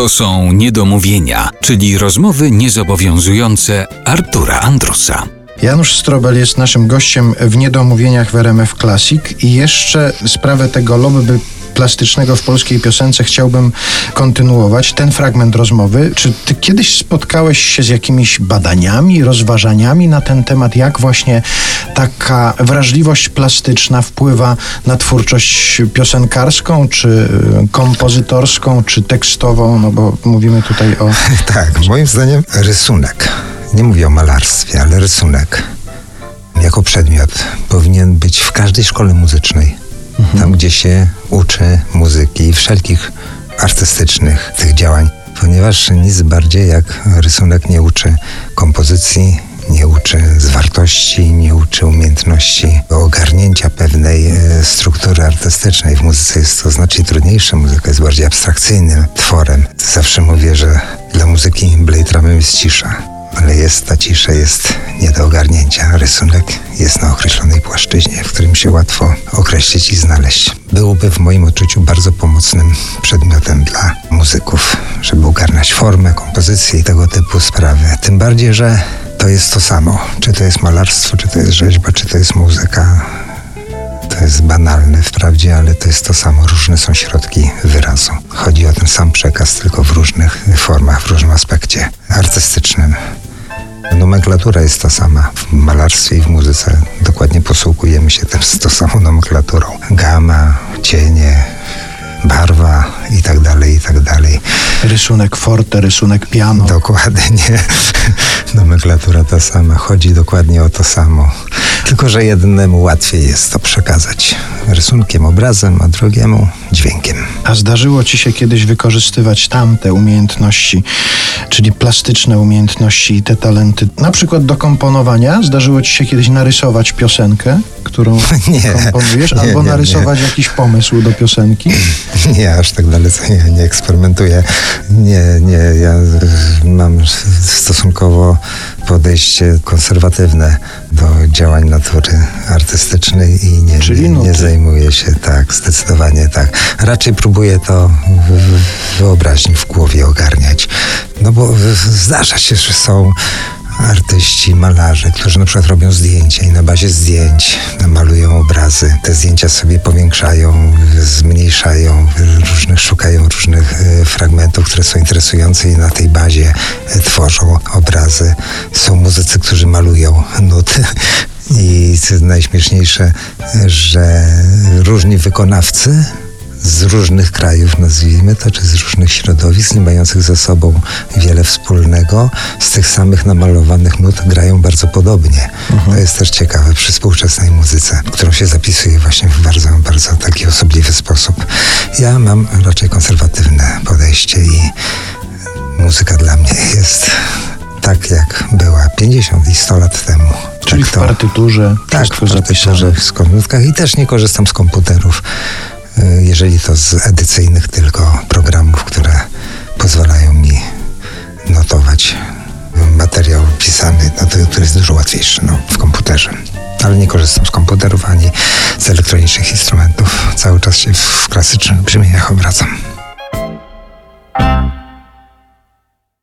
To są niedomówienia, czyli rozmowy niezobowiązujące Artura Andrusa. Janusz Strobel jest naszym gościem w Niedomówieniach w RMF Classic i jeszcze sprawę tego lobby plastycznego w polskiej piosence chciałbym kontynuować. Ten fragment rozmowy. Czy ty kiedyś spotkałeś się z jakimiś badaniami, rozważaniami na ten temat, jak właśnie taka wrażliwość plastyczna wpływa na twórczość piosenkarską, czy kompozytorską, czy tekstową? No bo mówimy tutaj o... tak, moim zdaniem rysunek. Nie mówię o malarstwie, ale rysunek jako przedmiot powinien być w każdej szkole muzycznej mhm. tam gdzie się uczy muzyki i wszelkich artystycznych tych działań, ponieważ nic bardziej jak rysunek nie uczy kompozycji, nie uczy zwartości, nie uczy umiejętności ogarnięcia pewnej e, struktury artystycznej. W muzyce jest to znacznie trudniejsze. Muzyka jest bardziej abstrakcyjnym tworem. Zawsze mówię, że dla muzyki Blade Runner jest cisza ale jest ta cisza, jest nie do ogarnięcia. Rysunek jest na określonej płaszczyźnie, w którym się łatwo określić i znaleźć. Byłoby w moim odczuciu bardzo pomocnym przedmiotem dla muzyków, żeby ogarniać formę, kompozycję i tego typu sprawy. Tym bardziej, że to jest to samo. Czy to jest malarstwo, czy to jest rzeźba, czy to jest muzyka to jest banalne wprawdzie, ale to jest to samo. Różne są środki wyrazu. Chodzi o ten sam przekaz, tylko w różnych formach, w różnym aspekcie artystycznym. Nomenklatura jest ta sama. W malarstwie i w muzyce dokładnie posługujemy się tym, z tą samą nomenklaturą. Gama, cienie, barwa i tak dalej, i tak dalej. Rysunek forte, rysunek piano. Dokładnie. Nomenklatura ta sama. Chodzi dokładnie o to samo. Tylko, że jednemu łatwiej jest to przekazać rysunkiem, obrazem, a drugiemu dźwiękiem. A zdarzyło ci się kiedyś wykorzystywać tamte umiejętności, czyli plastyczne umiejętności i te talenty, na przykład do komponowania? Zdarzyło ci się kiedyś narysować piosenkę, którą nie, komponujesz, nie, albo nie, narysować jakiś pomysł do piosenki? Nie, aż tak dalece nie, nie eksperymentuję. Nie, nie, ja mam stosunkowo podejście konserwatywne do działań natury artystycznej i nie, nie, nie zajmuję się tak, zdecydowanie tak. Raczej próbuję to w wyobraźni, w głowie ogarniać. No bo zdarza się, że są artyści, malarze, którzy na przykład robią zdjęcia i na bazie zdjęć malują obrazy. Te zdjęcia sobie powiększają, zmniejszają, różnych, szukają różnych e, fragmentów, które są interesujące i na tej bazie e, tworzą obrazy. Są muzycy, którzy malują nuty. I co najśmieszniejsze, że różni wykonawcy z różnych krajów, nazwijmy to, czy z różnych środowisk, nie mających ze sobą wiele wspólnego, z tych samych namalowanych nut grają bardzo podobnie. Mhm. To jest też ciekawe przy współczesnej muzyce, którą się zapisuje właśnie w bardzo, bardzo taki osobliwy sposób. Ja mam raczej konserwatywne podejście i muzyka dla mnie jest tak, jak była 50 i 100 lat temu. Czyli tak w partyturze, tak, w partyturze, w komputerach i też nie korzystam z komputerów. Jeżeli to z edycyjnych tylko programów, które pozwalają mi notować materiał pisany, no to, to jest dużo łatwiejsze no, w komputerze. Ale nie korzystam z komputerów ani z elektronicznych instrumentów. Cały czas się w klasycznych brzmieniach obracam.